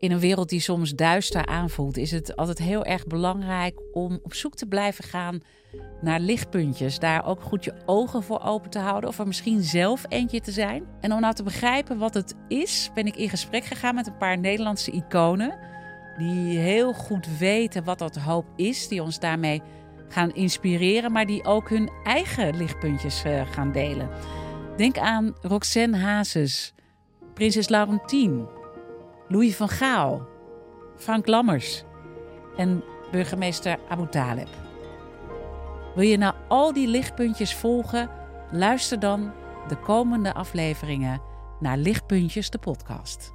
in een wereld die soms duister aanvoelt, is het altijd heel erg belangrijk om op zoek te blijven gaan naar lichtpuntjes. Daar ook goed je ogen voor open te houden of er misschien zelf eentje te zijn. En om nou te begrijpen wat het is, ben ik in gesprek gegaan met een paar Nederlandse iconen. Die heel goed weten wat dat hoop is, die ons daarmee gaan inspireren, maar die ook hun eigen lichtpuntjes eh, gaan delen. Denk aan Roxanne Hazes, Prinses Laurentien, Louis van Gaal, Frank Lammers en burgemeester Abu Taleb. Wil je nou al die lichtpuntjes volgen? Luister dan de komende afleveringen naar Lichtpuntjes, de podcast.